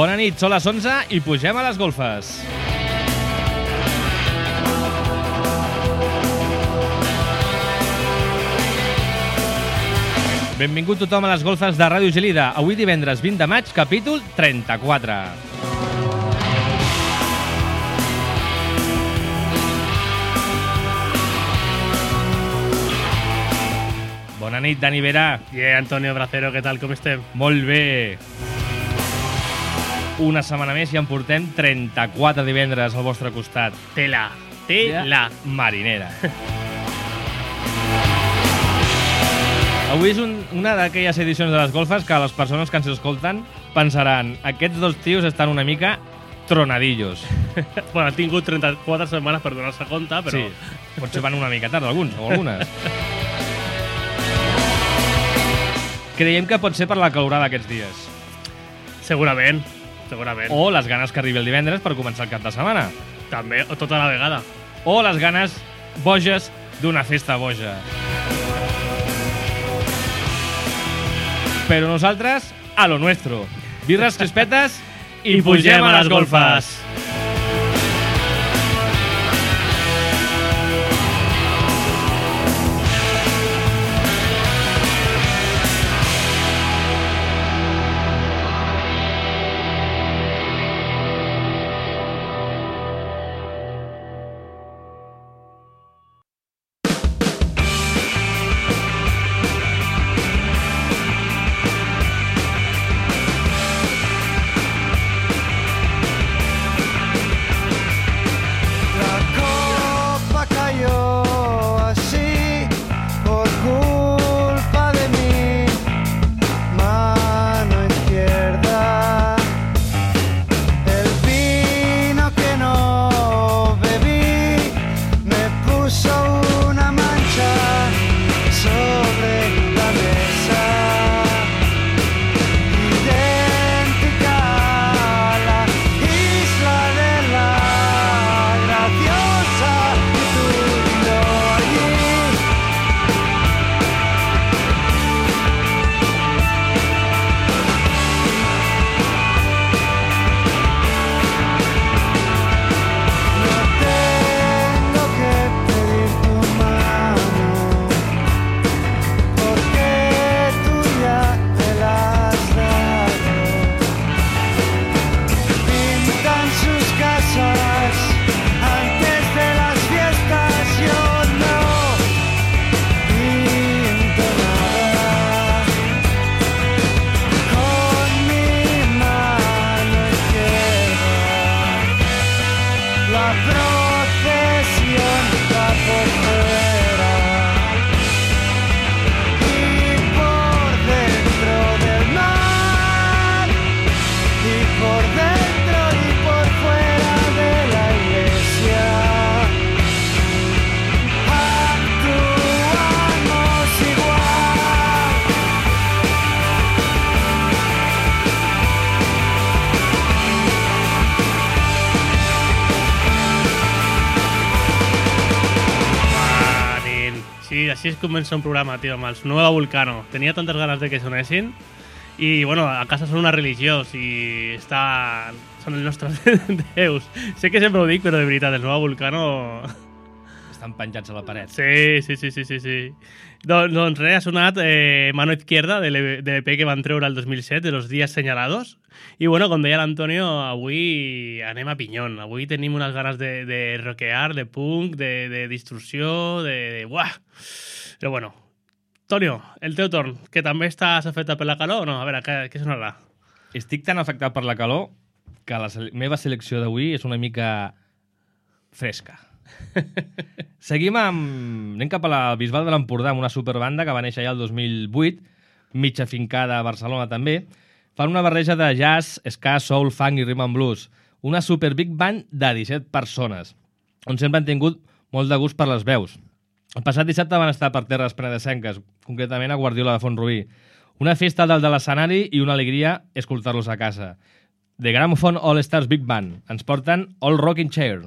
Bona nit, són les 11 i pugem a les golfes. Benvingut tothom a les golfes de Ràdio Gelida. Avui divendres 20 de maig, capítol 34. Bona nit, Dani Vera. Yeah, Antonio Bracero, què tal, com estem? Molt bé. Una setmana més i en portem 34 divendres al vostre costat. Tela, tela. Marinera. Avui és un, una d'aquelles edicions de les golfes que les persones que ens escolten pensaran aquests dos tios estan una mica tronadillos. bueno, han tingut 34 setmanes per donar-se compte, però... Sí, potser van una mica tard alguns o algunes. Creiem que pot ser per la calorada d'aquests dies. Segurament, segurament. O les ganes que arribi el divendres per començar el cap de setmana. També, o tota la vegada. O les ganes boges d'una festa boja. Però nosaltres, a lo nuestro. Birres crispetes i, I pugem a les golfes. La Sí, així es comença un programa, tio, amb Nueva Vulcano. Tenia tantes ganes de que sonessin i, bueno, a casa són una religió, i està... són els nostres déus. Sé que sempre ho dic, però de veritat, el Nueva Vulcano... Estan penjats a la paret. Sí, sí, sí, sí, sí. sí. Don, doncs res, ha sonat eh, Mano Izquierda de l'EP que van treure el 2007, de los días señalados. I bueno, com deia l'Antonio, avui anem a pinyón. Avui tenim unes ganes de, de rockear, de punk, de, de distorsió, de... de buah! Però bueno, Antonio, el teu torn, que també estàs afectat per la calor o no? A veure, què, què sonarà? Estic tan afectat per la calor que la meva selecció d'avui és una mica fresca. Seguim amb... Anem cap a la Bisbal de l'Empordà, amb una superbanda que va néixer ja el 2008, mitja fincada a Barcelona també. Fan una barreja de jazz, ska, soul, funk i rhythm and blues. Una super big band de 17 persones, on sempre han tingut molt de gust per les veus. El passat dissabte van estar per terres penedesenques, concretament a Guardiola de Font-rubí. Una festa dalt de l'escenari i una alegria escoltar-los a casa. The Gramophone All Stars Big Band. Ens porten All Rocking Chair.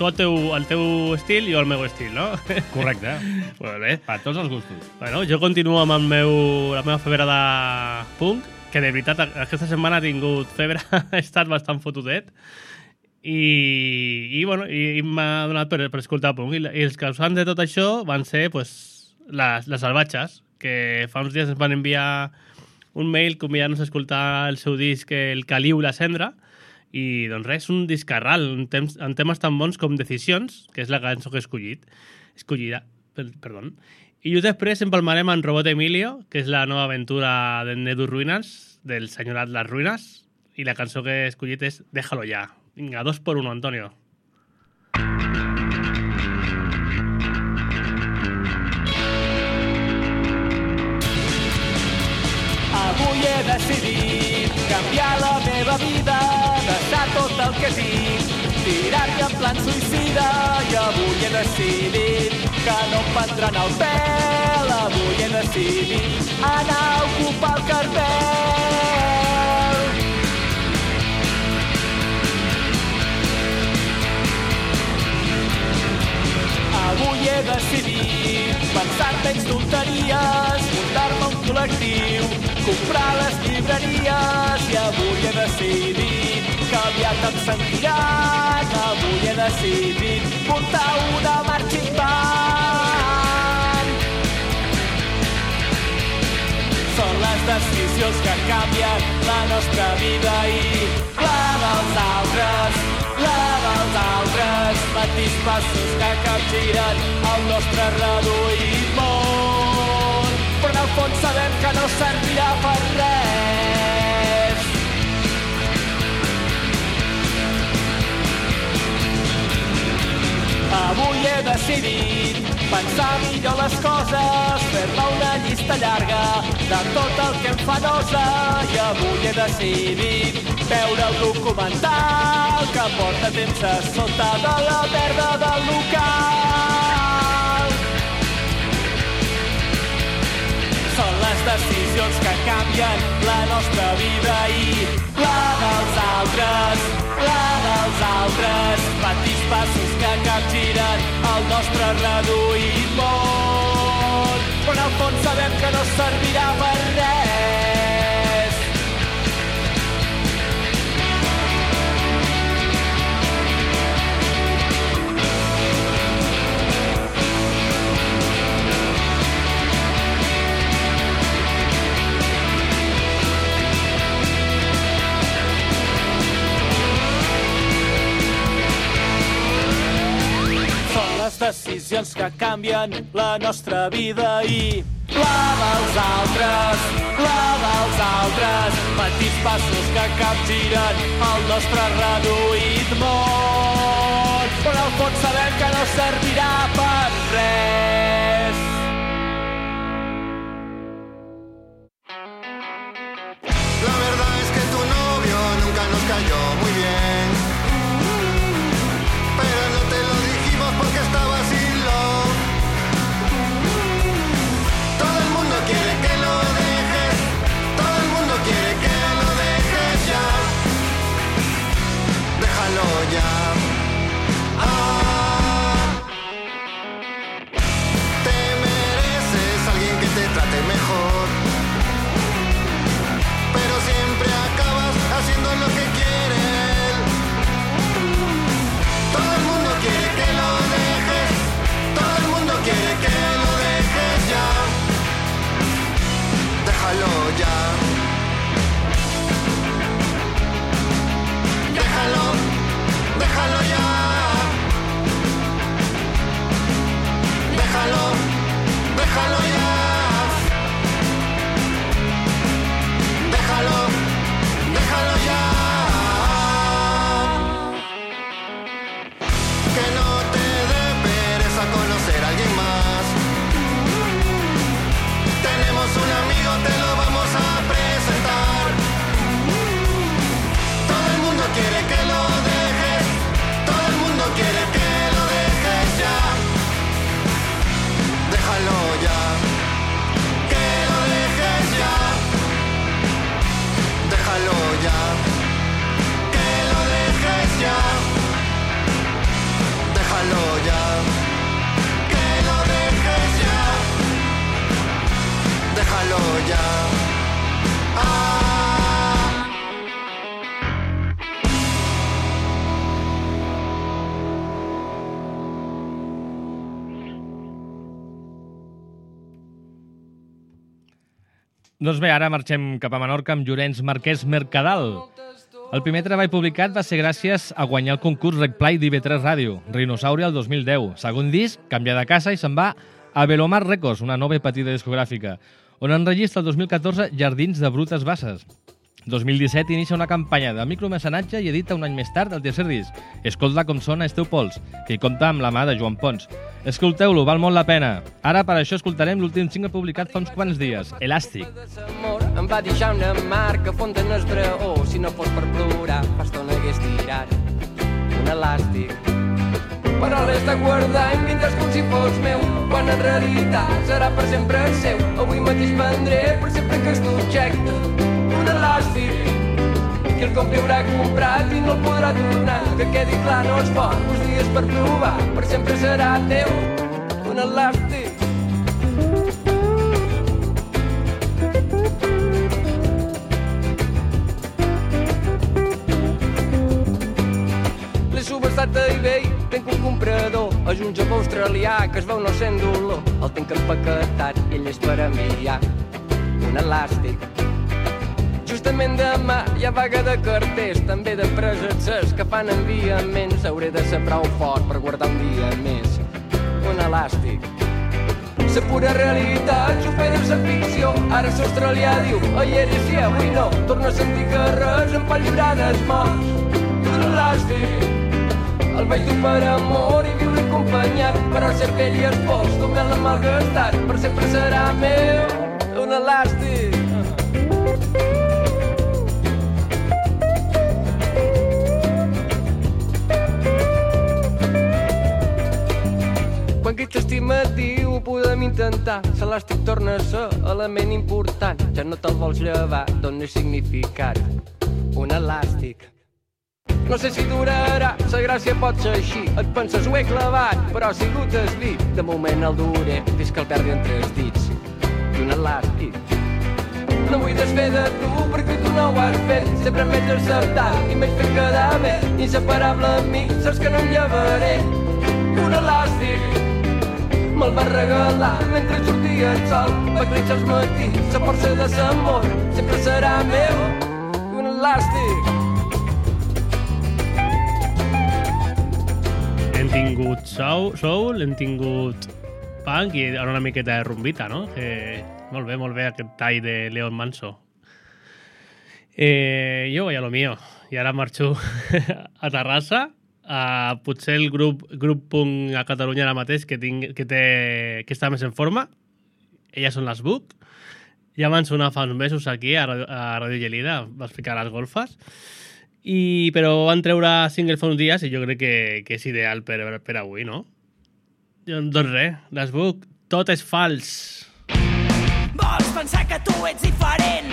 Tu el teu, el teu estil i jo el meu estil, no? Correcte. Molt bé. Per tots els gustos. Bueno, jo continuo amb el meu, la meva febre de punk, que de veritat aquesta setmana ha tingut febre, he estat bastant fotudet. I, i, bueno, i, i m'ha donat per, per escoltar punk. I, I els causants de tot això van ser pues, les, les salvatges, que fa uns dies ens van enviar un mail convidant-nos a escoltar el seu disc El Caliu i la Cendra i doncs res, un discarral en, temps, en temes tan bons com Decisions, que és la cançó que he escollit, escollida, per, perdó. I després empalmarem amb Robot Emilio, que és la nova aventura de Nedu Ruinas, del senyorat Les Ruïnes, i la cançó que he escollit és Déjalo ya. Vinga, dos por uno, Antonio. Avui he decidit canviar la meva vida, deixar tot el que tinc, tirar-hi en plan suïcida i avui he decidit que no em prendran el pèl, avui he decidit anar a ocupar el cartel. Avui he decidit pensar en menys tonteries, muntar-me un col·lectiu, comprar les llibreries i avui he decidit que aviat em sentiran. Avui he decidit muntar una marching band. Són les decisions que canvien la nostra vida i la dels altres, la dels altres. Petits passos que capgiren el nostre reduït món. Però en el fons sabem que no servirà per res. Avui he decidit pensar millor les coses, fer-me una llista llarga de tot el que em fa nosa i avui he decidit veure el documental que porta temps a sota de la merda del local. Decisions que canvien la nostra vida i la dels altres, la dels altres. Petits passos que capgiren el nostre reduït món. Però el fons sabem que no servirà per res. Decisions que canvien la nostra vida i la dels altres, la dels altres. Petits passos que capgiren el nostre reduït món. Però al fons sabem que no servirà per res. Doncs bé, ara marxem cap a Menorca amb Llorenç Marquès Mercadal. El primer treball publicat va ser gràcies a guanyar el concurs Recplay d'IV3 Ràdio, Rinosauri el 2010. Segon disc, canvia de casa i se'n va a Velomar Records, una nova i petita discogràfica, on enregistra el 2014 Jardins de Brutes Basses. 2017 inicia una campanya de micromecenatge i edita un any més tard el tercer disc, Escolta com sona Esteu Pols, que hi compta amb la mà de Joan Pons. Escolteu-lo, val molt la pena. Ara per això escoltarem l'últim single publicat fa uns quants dies, Elàstic. Em va deixar una marca fonda en el braó. Si no fos per plorar, fa estona hagués tirat un elàstic. Però l'he de guardar i mentre com si fos meu, quan en realitat serà per sempre seu. Avui mateix prendré per sempre que objecte un elàstic que el compri haurà comprat i no el podrà tornar. Que quedi clar, no es pot, uns dies per provar, per sempre serà teu un elàstic. Subestat a eBay, tenc un comprador, és un japó australià que es veu no sent dolor. El tinc empaquetat i ell és per enviar un elàstic. Justament demà hi ha vaga de carters, també de presetzers que fan enviaments. Hauré de ser prou fort per guardar un dia més un elàstic. La pura realitat supera la ficció. Ara l'australià diu, ahir era sí, avui no. Torna a sentir que res em fa llibrar dels morts. Un elàstic. El vaig dur per amor i viure acompanyat per al cervell i el pols, només l'ha malgastat, per sempre serà meu un elàstic. Aquest estimatiu podem intentar, se l'èstic torna a ser element important. Ja no te'l vols llevar, dona significat. Un elàstic. No sé si durarà, la gràcia pot ser així. Et penses, ho he clavat, però ha sigut el dit. De moment el duré, fins que el perdi entre els dits. I un elàstic. No vull desfer de tu perquè tu no ho has fet. Sempre m'he acceptat i m'he fet quedar bé. Inseparable amb mi, saps que no em llevaré. Un elàstic. Me'l va regalar mentre sortia el sol. Vaig néixer als matins, la força de l'amor sempre serà meu. Un elàstic. Hem tingut soul, soul hem tingut punk i ara una miqueta de rumbita, no? Que, molt bé, molt bé, aquest tall de Leon Manso. Eh, jo vaig a lo mío. I ara marxo a Terrassa, a potser el grup, grup punk a Catalunya ara mateix que, tinc, que, té, que està més en forma. Elles són les Book. Ja van sonar fa uns mesos aquí a, a Radio Gelida, va explicar les golfes. I, però van treure single fa uns dies i jo crec que, que és ideal per, per avui, no? Doncs res, les Book, tot és fals. Vols pensar que tu ets diferent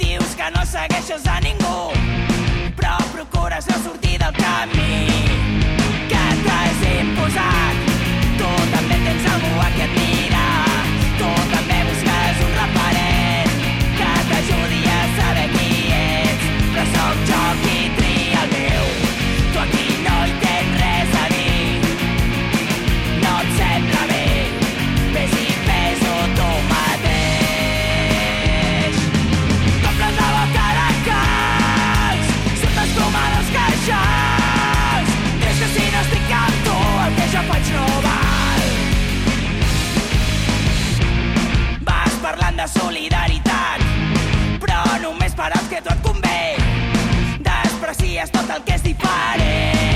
Dius que no segueixes a ningú Però procures no sortir del camí. Que t'has imposat Tu també tens algú a qui admirar. Tu també solidaritat. Però només per als que et convé. Desprecies tot el que és diferent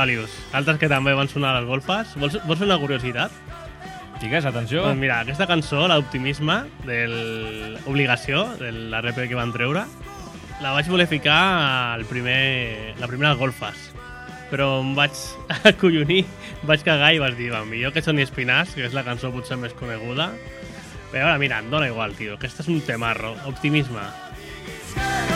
Valius. Altres que també van sonar a les golfes. Vols, vols una curiositat? Digues, atenció. Doncs mira, aquesta cançó, l'Optimisme, de l'Obligació, de la rep que van treure, la vaig voler ficar al primer, la primera golfes. Però em vaig acollonir, vaig cagar i vaig dir, va, millor que Soni Espinàs, que és la cançó potser més coneguda. Però ara, mira, em dóna igual, tio. Aquest és un temarro. Optimisme. No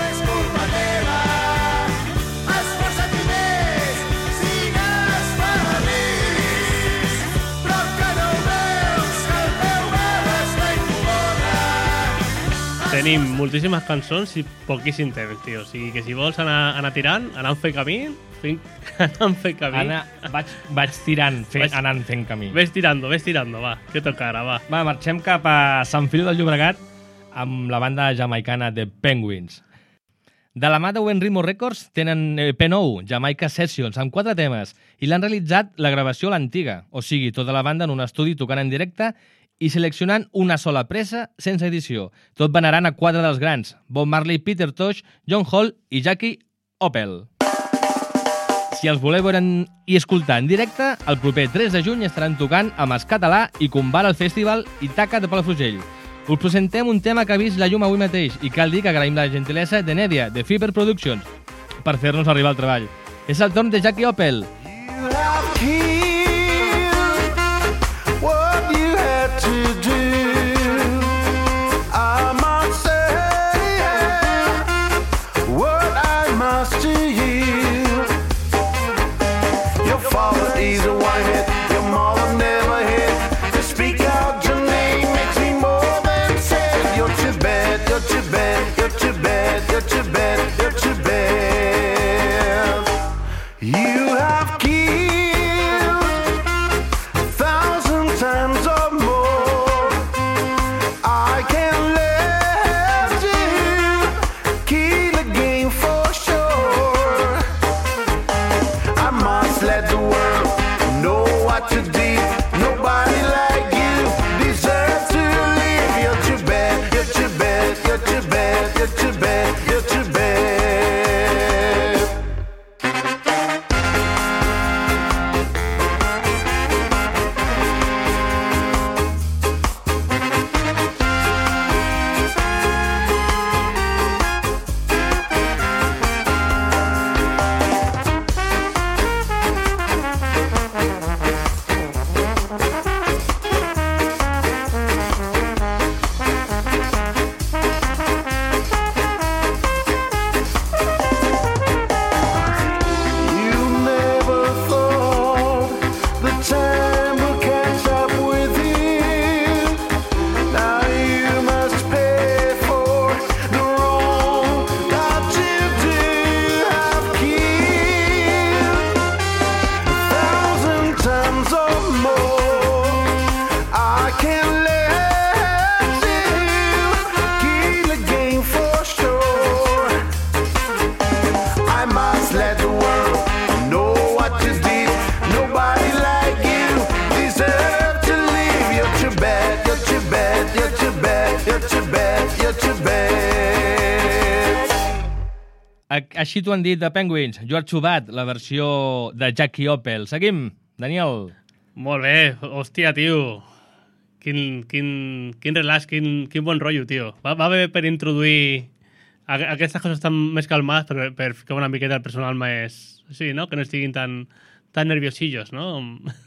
Tenim moltíssimes cançons i poquíssim temps, tio. O sigui que si vols anar, anar tirant, anar fent camí, fent, anar fent camí... Anna, vaig, vaig tirant, fe, Vaig- anant fent camí. Ves tirando, ves tirando, va. Que toca ara, va. Va, marxem cap a Sant Feliu del Llobregat amb la banda jamaicana de Penguins. De la mà de Wenrimo Records tenen EP nou, Jamaica Sessions, amb quatre temes, i l'han realitzat la gravació a l'antiga, o sigui, tota la banda en un estudi tocant en directe i seleccionant una sola pressa sense edició, tot venerant a quatre dels grans, Bob Marley, Peter Tosh, John Hall i Jackie Opel. Si els voleu veure i escoltar en directe, el proper 3 de juny estaran tocant amb Es Català i Combal al Festival Itaca de Palafrugell. Us presentem un tema que ha vist la llum avui mateix i cal dir que agraïm la gentilesa de Nèdia, de Fiber Productions, per fer-nos arribar al treball. És el torn de Jackie Opel. You have Així t'ho han dit de Penguins, Too Bad, la versió de Jackie Opel. Seguim, Daniel. Molt bé, hòstia, tio. Quin, quin, quin relax, quin, quin bon rotllo, tio. Va, va bé per introduir a, aquestes coses tan més calmades per, per ficar una miqueta el personal més... Sí, no? Que no estiguin tan, tan nerviosillos, no?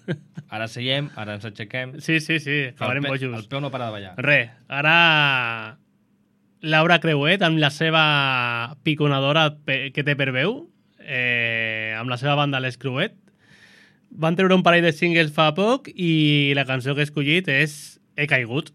Ara seiem, ara ens aixequem. Sí, sí, sí, acabarem el, pe- bojos. el peu no para de ballar. Re, ara Laura Creuet amb la seva piconadora que té per veu, eh, amb la seva banda Les Creuet, van treure un parell de singles fa poc i la cançó que he escollit és He caigut.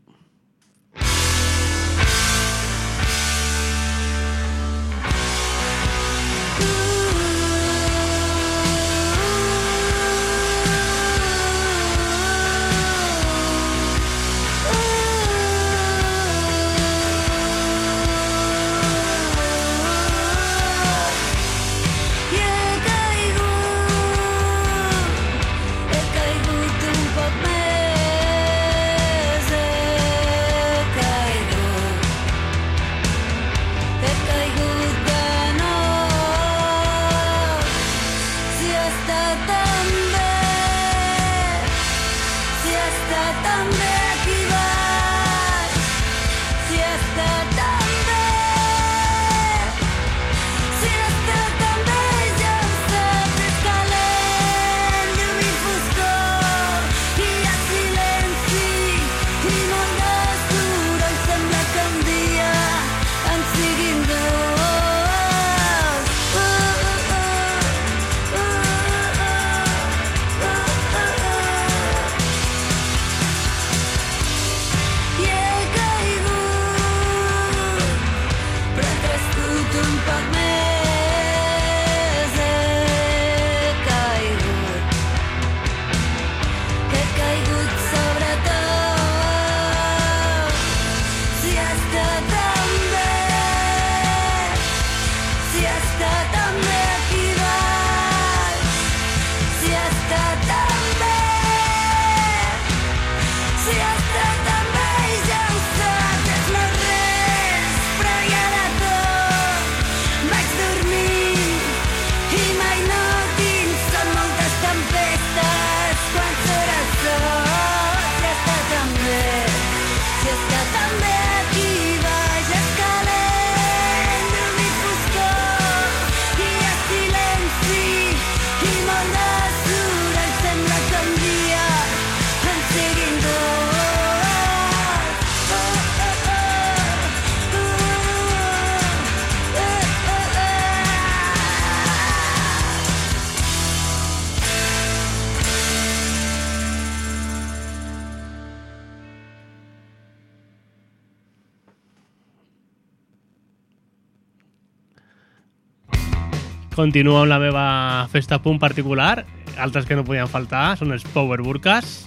Continuo amb la meva festa punt particular. Altres que no podien faltar són els Power Burkas.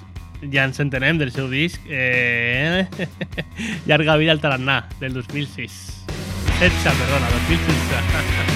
Ja ens entenem del seu disc. Eh... Llarga vida al tarannà, del 2006. 16, perdona, 2016.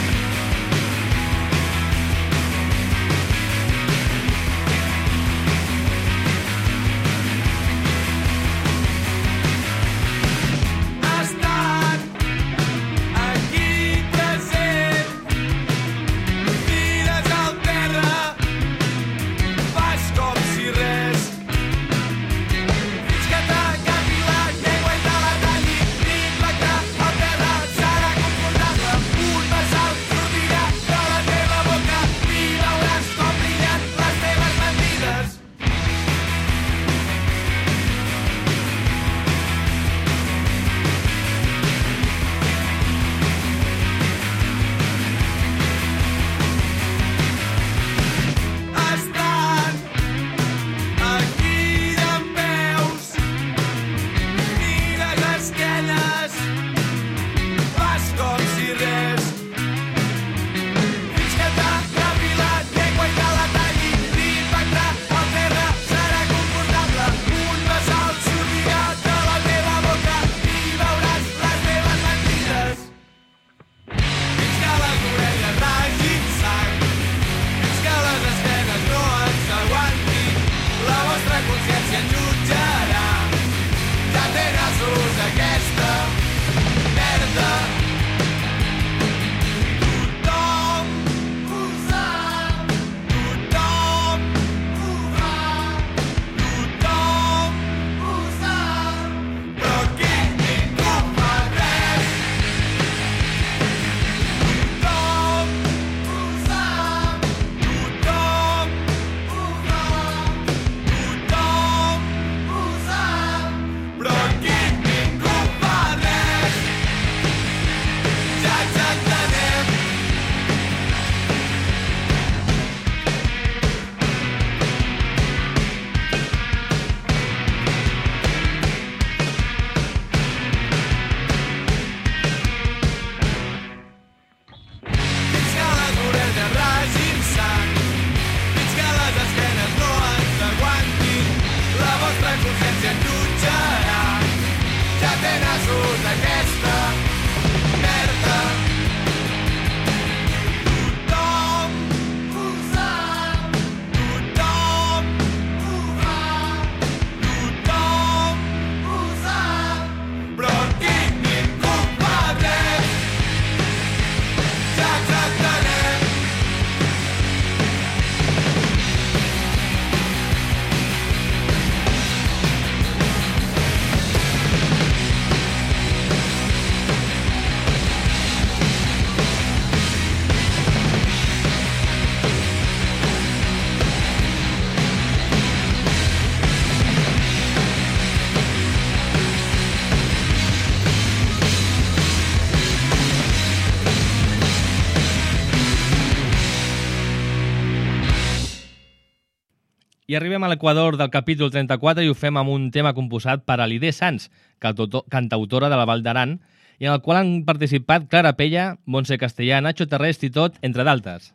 I arribem a l'equador del capítol 34 i ho fem amb un tema composat per Alidé Sans, cantauto- cantautora de la Val d'Aran, i en el qual han participat Clara Pella, Montse Castellà, Nacho Terrest i tot, entre d'altres.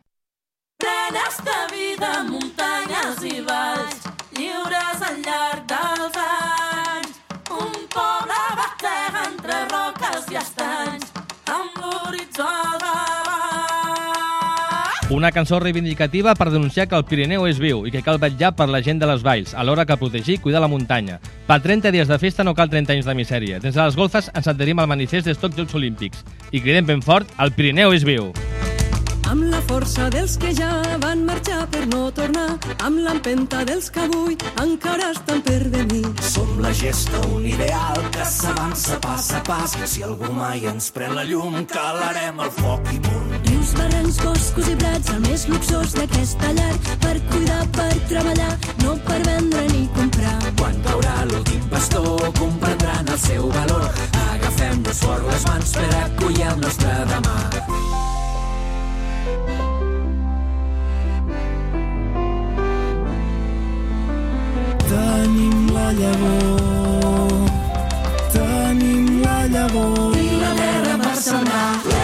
Plenes de vida, muntanyes i valls, Una cançó reivindicativa per denunciar que el Pirineu és viu i que cal vetllar per la gent de les valls, alhora que protegir i cuidar la muntanya. Per 30 dies de festa no cal 30 anys de misèria. Des de les golfes ens adherim al manifest dels Jocs Olímpics i cridem ben fort, el Pirineu és viu. Amb la força dels que ja van marxar per no tornar, amb l'empenta dels que avui encara estan per venir. Som la gesta, un ideal que s'avança pas a pas. Si algú mai ens pren la llum, calarem el foc i punt. Rius, barrancs, boscos i prats, el més luxós d'aquesta llar, per cuidar, per treballar, no per vendre ni comprar. Quan caurà l'últim pastor, comprendran el seu valor. Agafem-nos fort les mans per acollir el nostre demà. Tenim la llavor, tenim la llavor. I la terra per sembrar.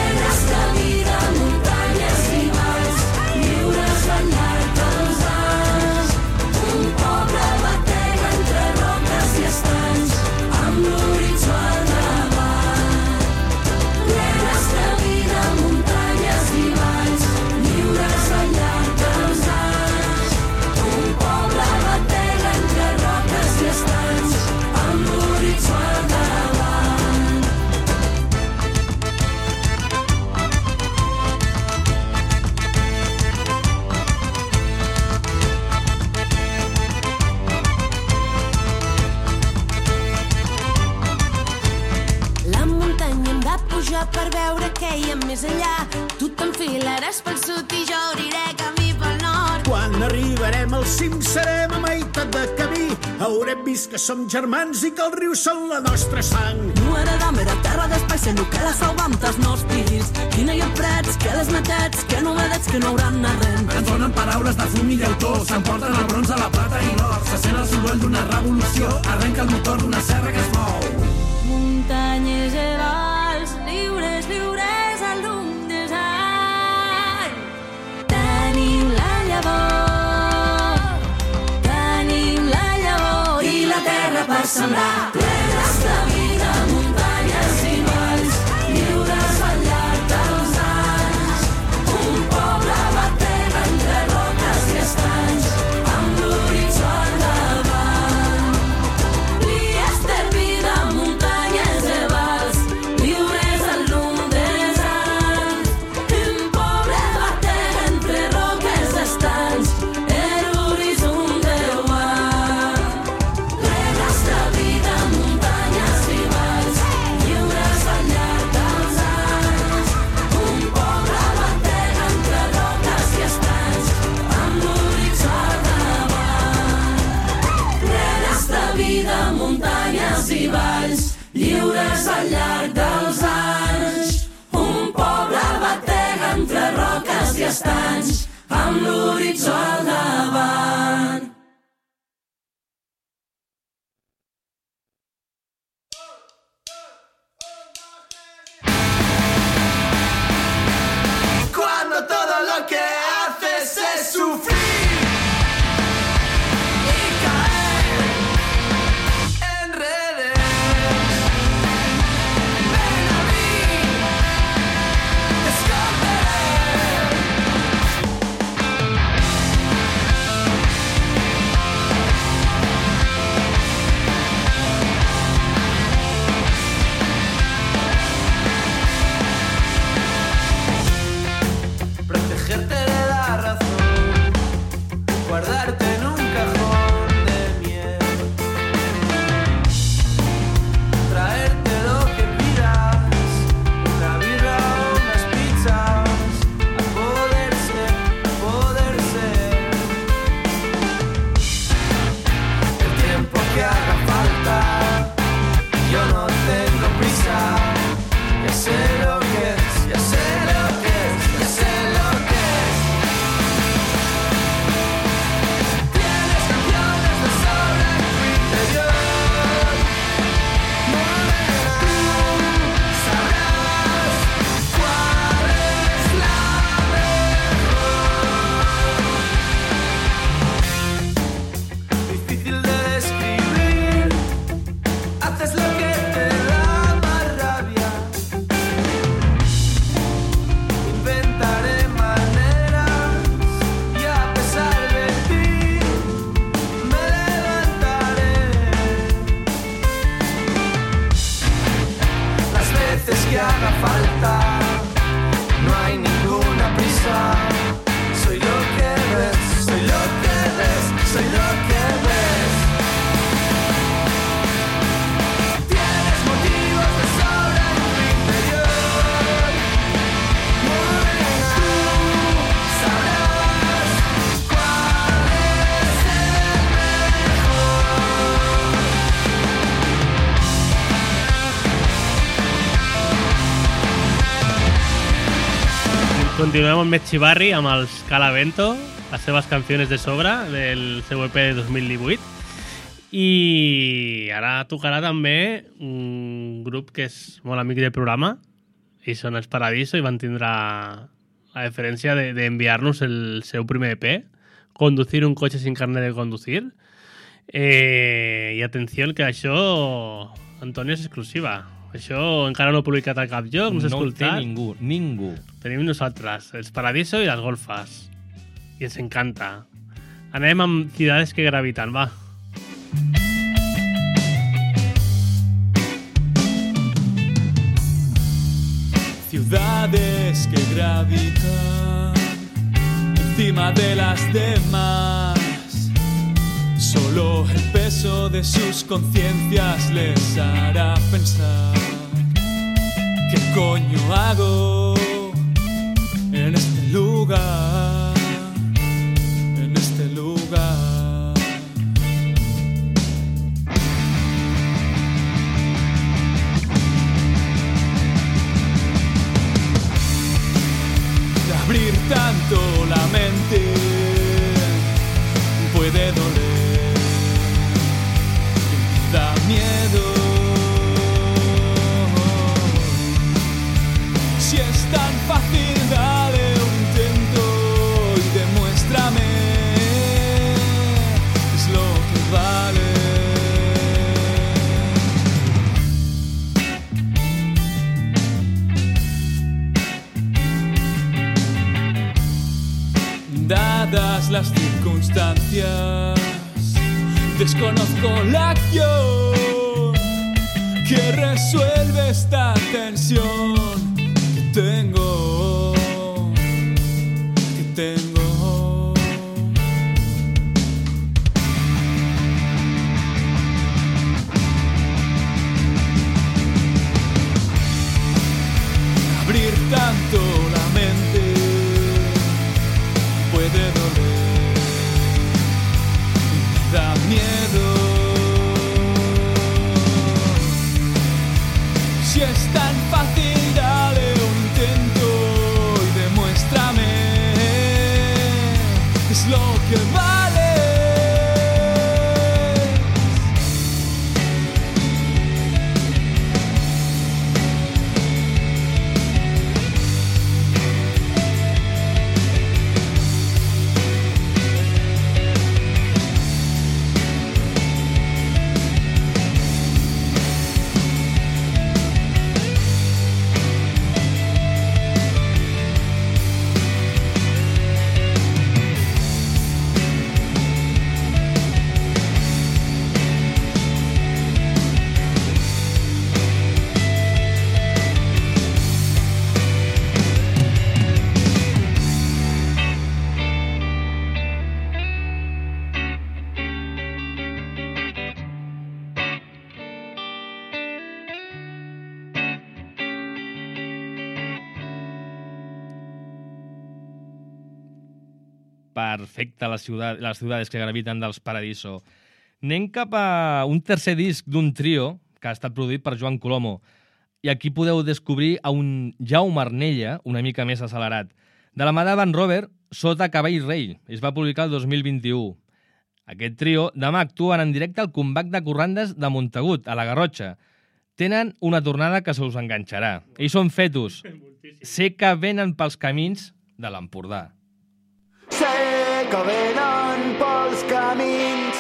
Ha més enllà. Tu t'enfilaràs pel sud i jo obriré camí pel nord. Quan arribarem al cim serem a meitat de camí. Haurem vist que som germans i que els rius són la nostra sang. No heredam era terra d'espai, sinó que la salvam dels nostres fills. Quina hi ha prats, que les matats, que novedats que no hauran arrent. Ens donen paraules de fum i llautó, s'emporten el bronze, la plata i l'or. Se sent el soroll d'una revolució, arrenca el motor d'una serra que es mou. Muntanyes i terra per Continuem amb Mechibarri, amb els Calavento, les seves canciones de sobra del seu EP de 2018. I ara tocarà també un grup que és molt amic del programa, i són els Paradiso, i van tindre la deferència de- d'enviar-nos el seu primer EP, Conducir un cotxe sin carnet de conducir. Eh, I atenció, que això, Antonio, és exclusiva. Això encara no he publicat a cap lloc, no s'ha no ho té escoltat. ningú, ningú. Tenim nosaltres, els Paradiso i les Golfes. I ens encanta. Anem amb Ciudades que gravitan, va. Ciudades que gravitan encima de las demás. El peso de sus conciencias les hará pensar. ¿Qué coño hago en este lugar? En este lugar. Abrir tanto la mente puede Las circunstancias, desconozco la acción que resuelve esta tensión que tengo, que tengo. Abrir tanto Perfecte, les, ciutat, les ciutats que graviten dels Paradiso. Anem cap a un tercer disc d'un trio que ha estat produït per Joan Colomo. I aquí podeu descobrir a un Jaume Arnella, una mica més accelerat. De la mà de Van Robert, Sota Cavall Rei. Es va publicar el 2021. Aquest trio demà actuen en directe al comeback de Corrandes de Montagut, a la Garrotxa. Tenen una tornada que se us enganxarà. Ells són fetus. Sé que venen pels camins de l'Empordà. Sé que venen pels camins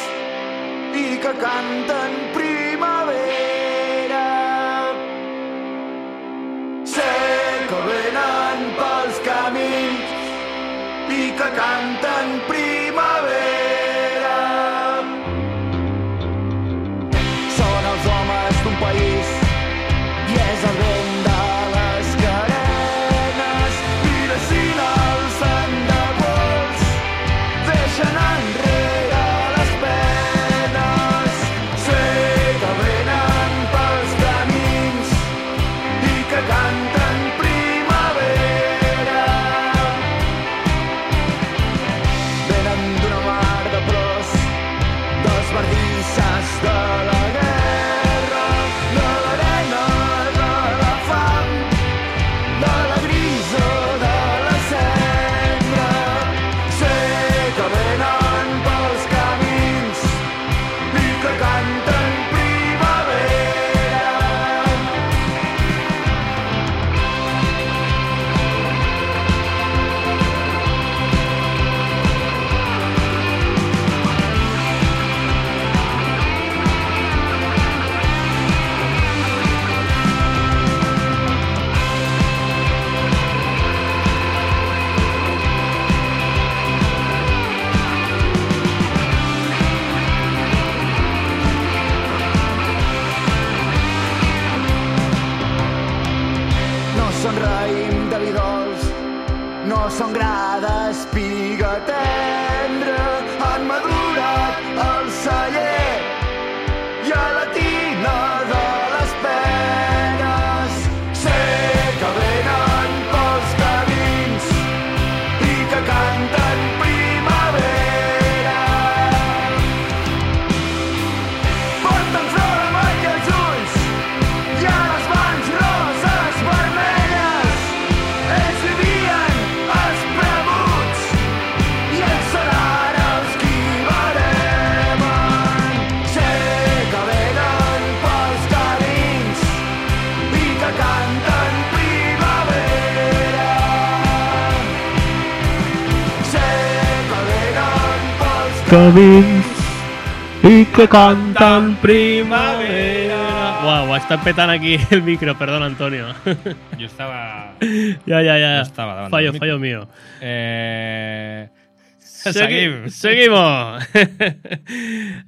i que canten primavera. Sé que venen pels camins i que canten primavera. País i és el vent camins i que canten primavera. Uau, ho està petant aquí el micro, perdona, Antonio. Jo estava... ja, ja, ja. No estava davant fallo, del micro. fallo mío. Eh... Segui- Seguim. Seguimos.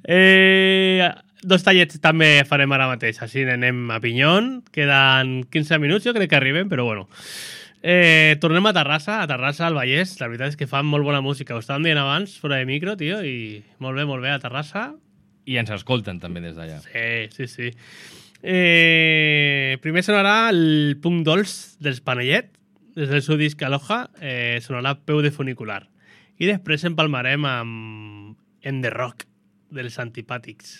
eh, dos tallets també farem ara mateix. Així anem a Pinyon. Queden 15 minuts, jo crec que arribem, però bueno. Eh, tornem a Terrassa, a Terrassa, al Vallès. La veritat és que fan molt bona música. Ho estàvem dient abans, fora de micro, tio, i molt bé, molt bé, a Terrassa. I ens escolten també des d'allà. Sí, sí, sí. Eh, primer sonarà el punt dolç dels Panellet, des del seu disc Aloha, eh, sonarà Peu de funicular. I després empalmarem amb En The Rock, dels Antipàtics.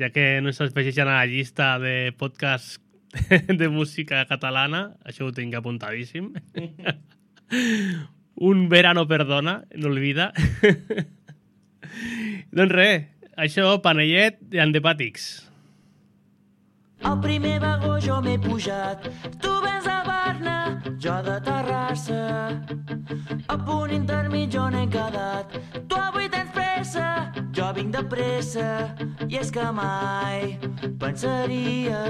Ja que no se'ls afegeixen a la llista de podcast de música catalana, això ho tinc apuntadíssim. Un verano perdona, no olvida. doncs res, això, Panellet i Antipàtics. Al primer vagó jo m'he pujat, tu vens a Barna, jo de Terrassa. A punt intermig on he quedat, tu avui tens pressa, jo vinc de pressa. I és que mai pensaria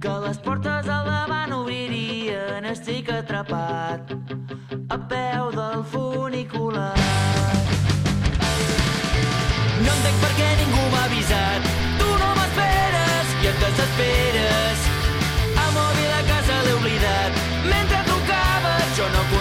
que les portes al davant obririen, estic atrapat a peu del funicular. No entenc per què ningú m'ha avisat. Tu no m'esperes i et desesperes. A mòbil a casa l'he oblidat. Mentre trucava jo no contestava.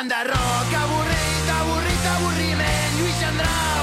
banda rock aburrita aburrita aburrimen Luis Andrade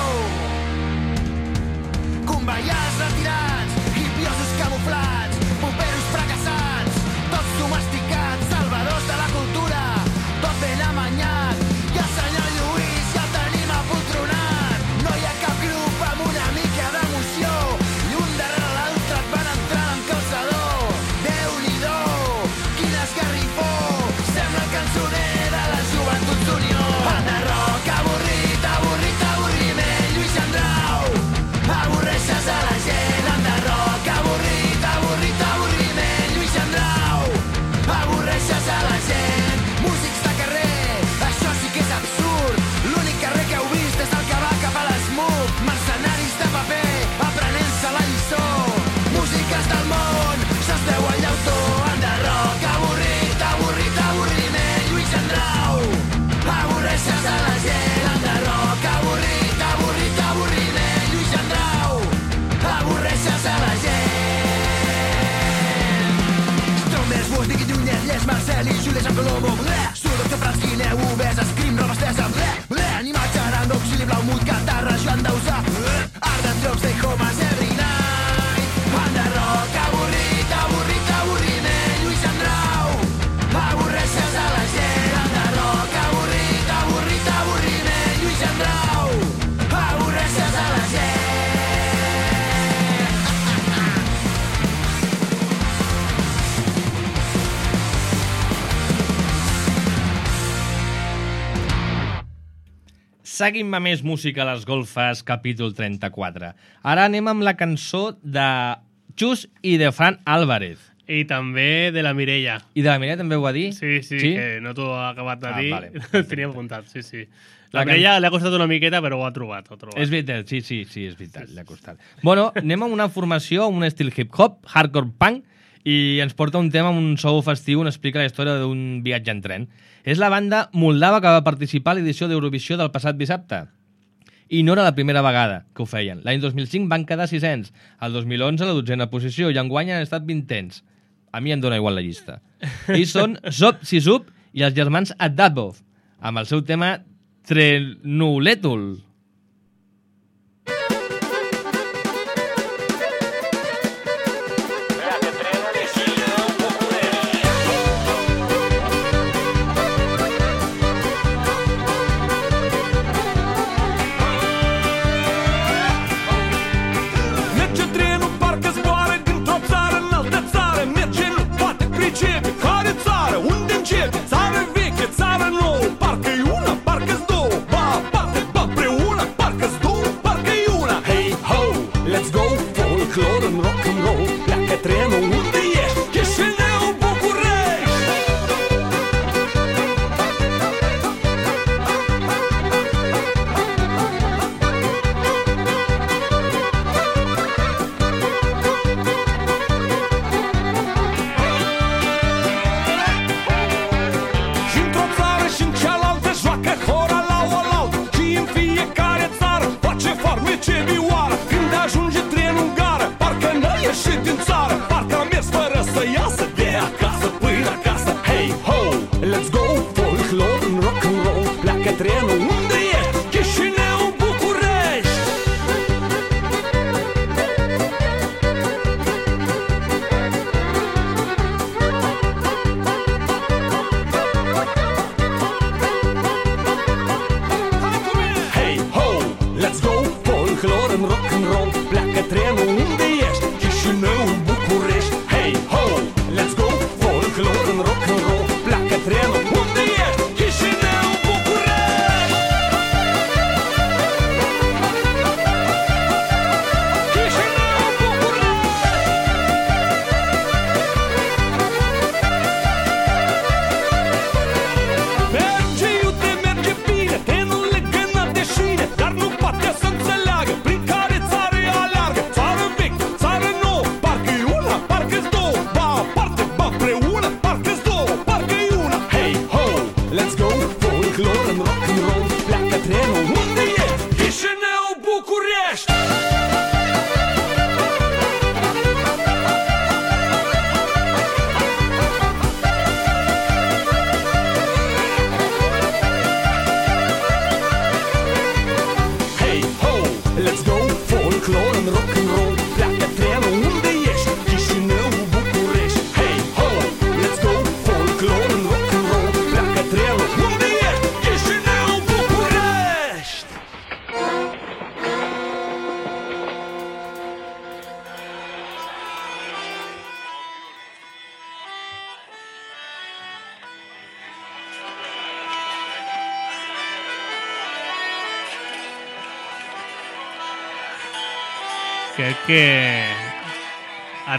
Guineu, Ubes, Escrim, Roba Estesa, bleh, bleh. Animal, Xaran, Auxili, Blau, Mut, Catarra, Joan Dausà, Seguim amb més música a les golfes, capítol 34. Ara anem amb la cançó de Chus i de Fran Álvarez. I també de la Mireia. I de la Mireia també ho va dir? Sí, sí, Sí? que no t'ho ha acabat de Ah, dir. vale. Tenia apuntat, sí, sí. La La Mireia li ha costat una miqueta, però ho ha trobat. Ho ha trobat. És veritat, sí, sí, sí, és veritat, l'ha costat. Bueno, anem amb una formació, amb un estil hip-hop, hardcore punk, i ens porta un tema amb un show festiu on explica la història d'un viatge en tren. És la banda moldava que va participar a l'edició d'Eurovisió del passat dissabte. I no era la primera vegada que ho feien. L'any 2005 van quedar sisens, el 2011 a la dotzena posició i enguany han estat vintens. A mi em dóna igual la llista. Ells són Zop Sisup i els germans Adabov, amb el seu tema Trenuletul.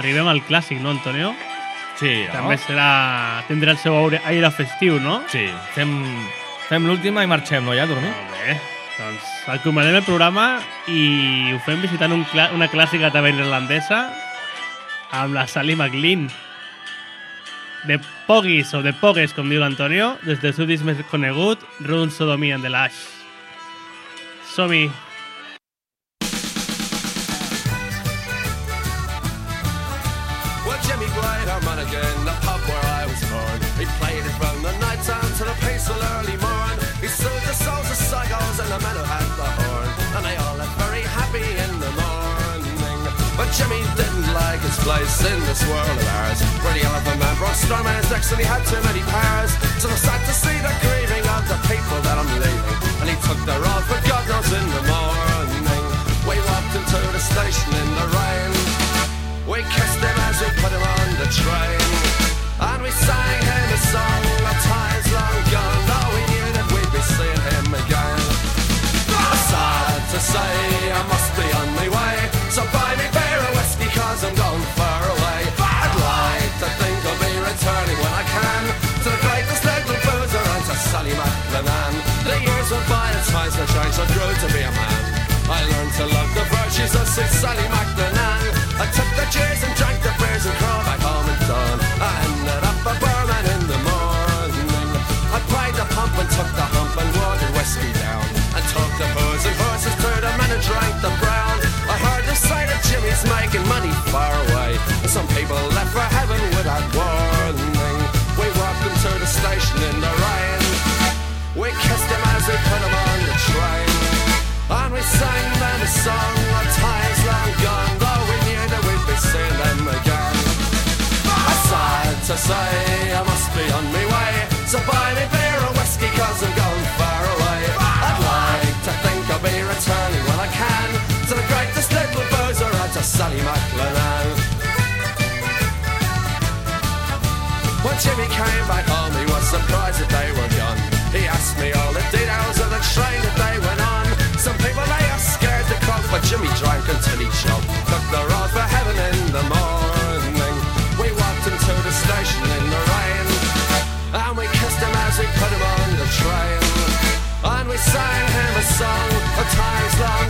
Arribem al clàssic, no, Antonio? Sí, no? També serà... tindrà el seu aire, festiu, no? Sí, fem, fem l'última i marxem, no, ja, a dormir? Molt bé. Doncs acomiadem el programa i ho fem visitant un clà una clàssica taverna irlandesa amb la Sally McLean. De Poggies o de Pogues, com diu l'Antonio, des del seu disc més conegut, Run and the Lash. Som-hi! Jimmy didn't like his place in this world of ours. The elephant man brought and he had too many powers. So I sad to see the grieving of the people that I'm leaving. And he took their all for God knows in the morning. We walked into the station in the rain. We kissed him as we put him on the train. I grew to be a man. I learned to love the virtues of Sir Sally McLennan. I took the cheers and drank to say I must be on my way, so buy me beer or whiskey cause I'm far away. I'd like to think I'll be returning when I can to the greatest little. When Jimmy came back home, he was surprised that they were drank until he choked. Took the road for heaven in the morning. We walked him to the station in the rain, and we kissed him as we put him on the train. And we sang him a song of times long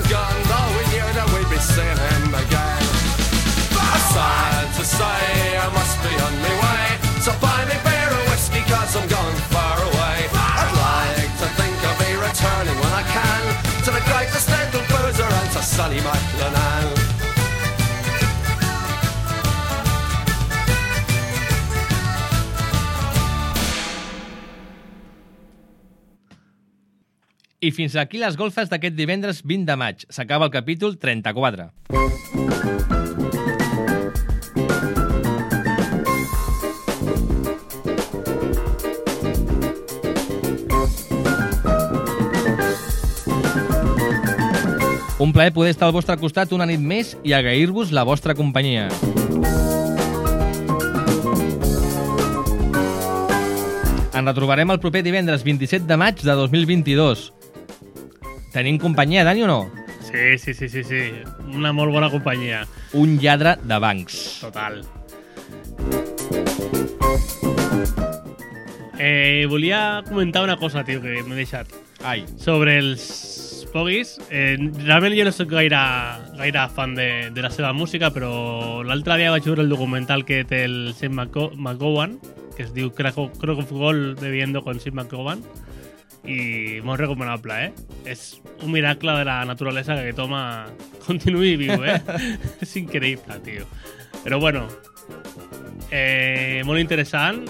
McLennan I fins aquí les golfes d'aquest divendres 20 de maig. S'acaba el capítol 34. Un plaer poder estar al vostre costat una nit més i agrair-vos la vostra companyia. Ens retrobarem el proper divendres 27 de maig de 2022. Tenim companyia, Dani, o no? Sí, sí, sí, sí, sí. Una molt bona companyia. Un lladre de bancs. Total. Eh, volia comentar una cosa, tio, que m'he deixat. Ai. Sobre els Pogis. Eh, realment jo no sóc gaire, gaire fan de, de la seva música, però l'altre dia vaig veure el documental que té el McGo- McGowan, que es diu Crack of Gold bebiendo con Sim McGowan, i molt recomanable, eh? És un miracle de la naturalesa que home continuï viu, eh? és increïble, tio. Però bueno, eh, molt interessant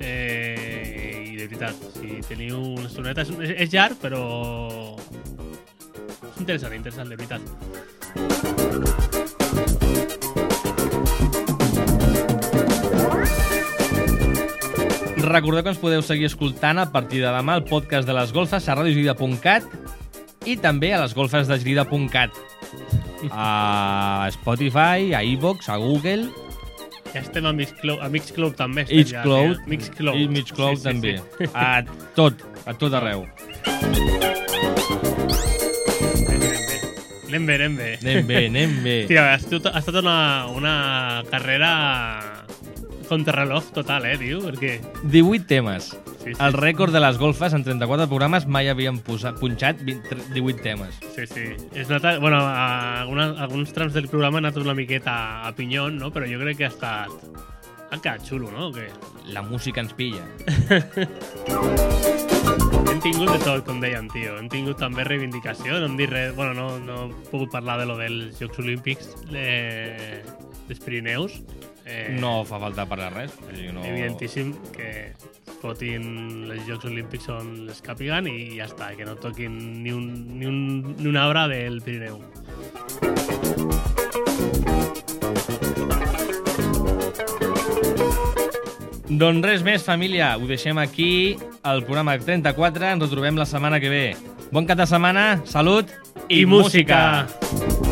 eh, i de veritat, si teniu una estoneta, és, és, llarg, però interessant, interessant, de veritat. Recordeu que ens podeu seguir escoltant a partir de demà el podcast de les golfes a radiogida.cat i també a les golfes de Girida.cat a Spotify, a iVox, a Google, Ja estem a Mixcloud, a Mixcloud també. estem ja, Xcloud tio. Mixcloud. i Mixcloud Sí, sí, també. sí. A tot, a tot arreu. Anem bé, anem bé. Anem bé, anem bé. Tio, ha estat, ha estat una, una carrera contrarreloj total, eh, tio? Perquè 18 temes. Sí, sí. El rècord de les golfes en 34 programes mai havien posat, punxat 20, 18 temes. Sí, sí. Es nota, bueno, a alguna, alguns trams del programa han anat una miqueta a pinyón, no? Però jo crec que ha estat... Ha quedat xulo, no? O què? La música ens pilla. Hem tingut de tot, com deien, tio. Hem tingut també reivindicació, no hem dit res... Bueno, no, no he pogut parlar de lo dels Jocs Olímpics de, dels Pirineus. Eh, No fa falta parlar res. o sigui, No... Evidentíssim que fotin els Jocs Olímpics on les capiguen i ja està, que no toquin ni, un, ni, un, ni una obra del Pirineu. Doncs res més, família. Ho deixem aquí, el programa 34. Ens retrobem la setmana que ve. Bon cap de setmana, salut i, I música.